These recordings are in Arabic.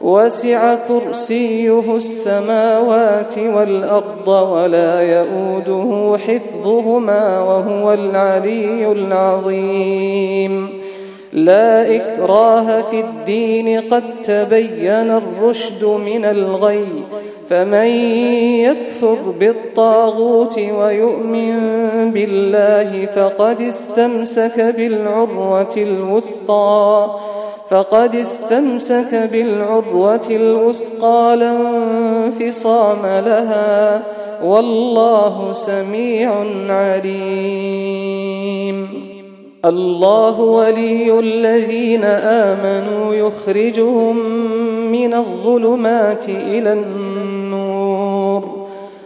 وسع كرسيه السماوات والأرض ولا يؤوده حفظهما وهو العلي العظيم. لا إكراه في الدين قد تبين الرشد من الغي فمن يكفر بالطاغوت ويؤمن بالله فقد استمسك بالعروة الوثقى. فقد استمسك بالعروة الوثقى لا انفصام لها والله سميع عليم. الله ولي الذين آمنوا يخرجهم من الظلمات إلى النور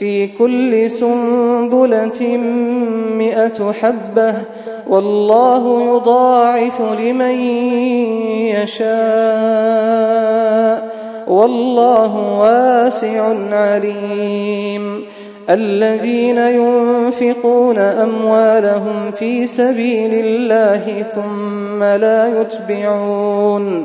في كل سنبلة مئة حبة والله يضاعف لمن يشاء والله واسع عليم الذين ينفقون أموالهم في سبيل الله ثم لا يتبعون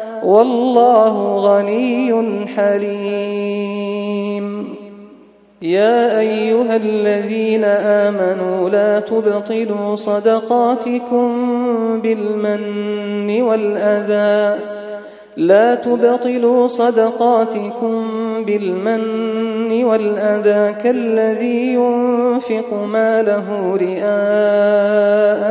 والله غني حليم. يا أيها الذين آمنوا لا تبطلوا صدقاتكم بالمن والأذى. لا تبطلوا صدقاتكم بالمن والأذى كالذي ينفق ماله رئاء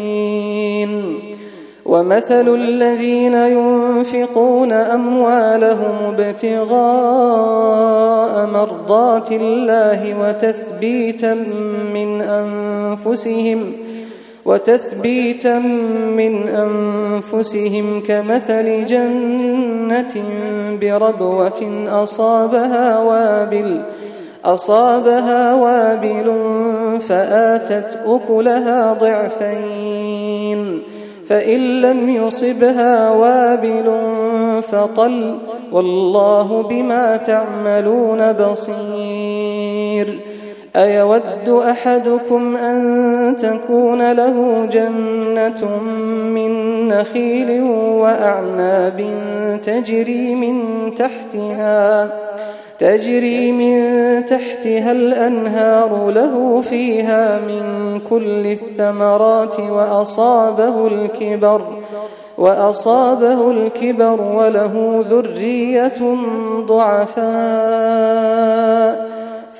ومثل الذين ينفقون أموالهم ابتغاء مرضات الله وتثبيتا من أنفسهم وتثبيتا من أنفسهم كمثل جنة بربوة أصابها وابل أصابها وابل فآتت أكلها ضعفين فإن لم يصبها وابل فطل والله بما تعملون بصير أيود أحدكم أن تكون له جنة من نخيل وأعناب تجري من تحتها تجري من تحتها الأنهار له فيها من كل الثمرات وأصابه الكبر وأصابه الكبر وله ذرية ضعفاء.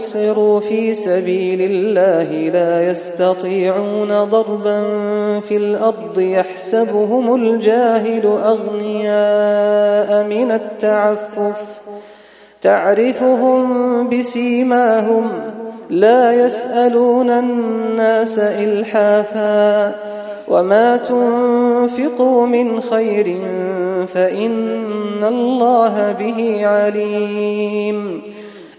احصروا في سبيل الله لا يستطيعون ضربا في الأرض يحسبهم الجاهل أغنياء من التعفف. تعرفهم بسيماهم لا يسألون الناس إلحافا. وما تنفقوا من خير فإن الله به عليم.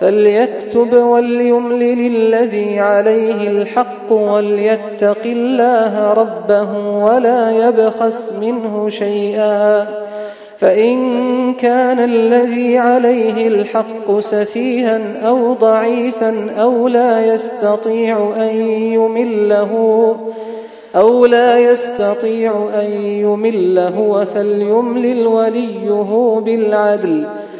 فليكتب وليملل الذي عليه الحق وليتق الله ربه ولا يبخس منه شيئا. فإن كان الذي عليه الحق سفيها أو ضعيفا أو لا يستطيع أن يمله أو لا يستطيع أن يمل هو فليملل وليه بالعدل.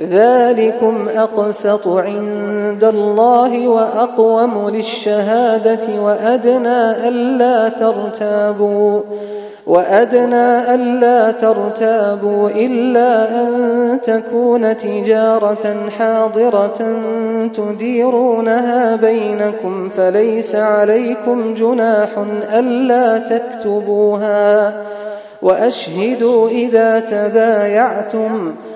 ذلكم أقسط عند الله وأقوم للشهادة وأدنى ألا ترتابوا وأدنى ألا ترتابوا إلا أن تكون تجارة حاضرة تديرونها بينكم فليس عليكم جناح ألا تكتبوها وأشهدوا إذا تبايعتم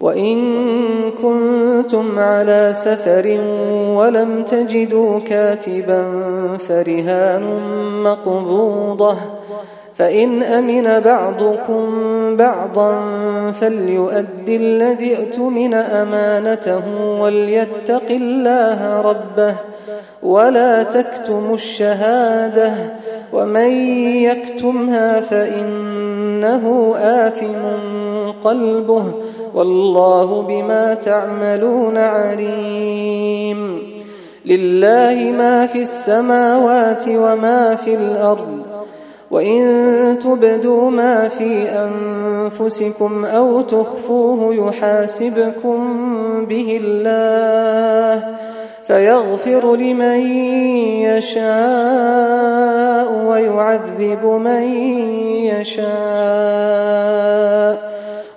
وإن كنتم على سفر ولم تجدوا كاتبا فرهان مقبوضة فإن أمن بعضكم بعضا فليؤدي الذي اؤتمن أمانته وليتق الله ربه ولا تكتموا الشهادة ومن يكتمها فإنه آثم قلبه والله بما تعملون عليم. لله ما في السماوات وما في الأرض. وإن تبدوا ما في أنفسكم أو تخفوه يحاسبكم به الله. فيغفر لمن يشاء ويعذب من يشاء.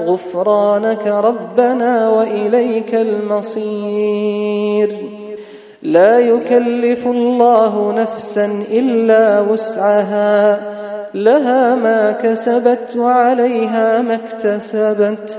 غفرانك ربنا وإليك المصير. لا يكلف الله نفسا إلا وسعها لها ما كسبت وعليها ما اكتسبت.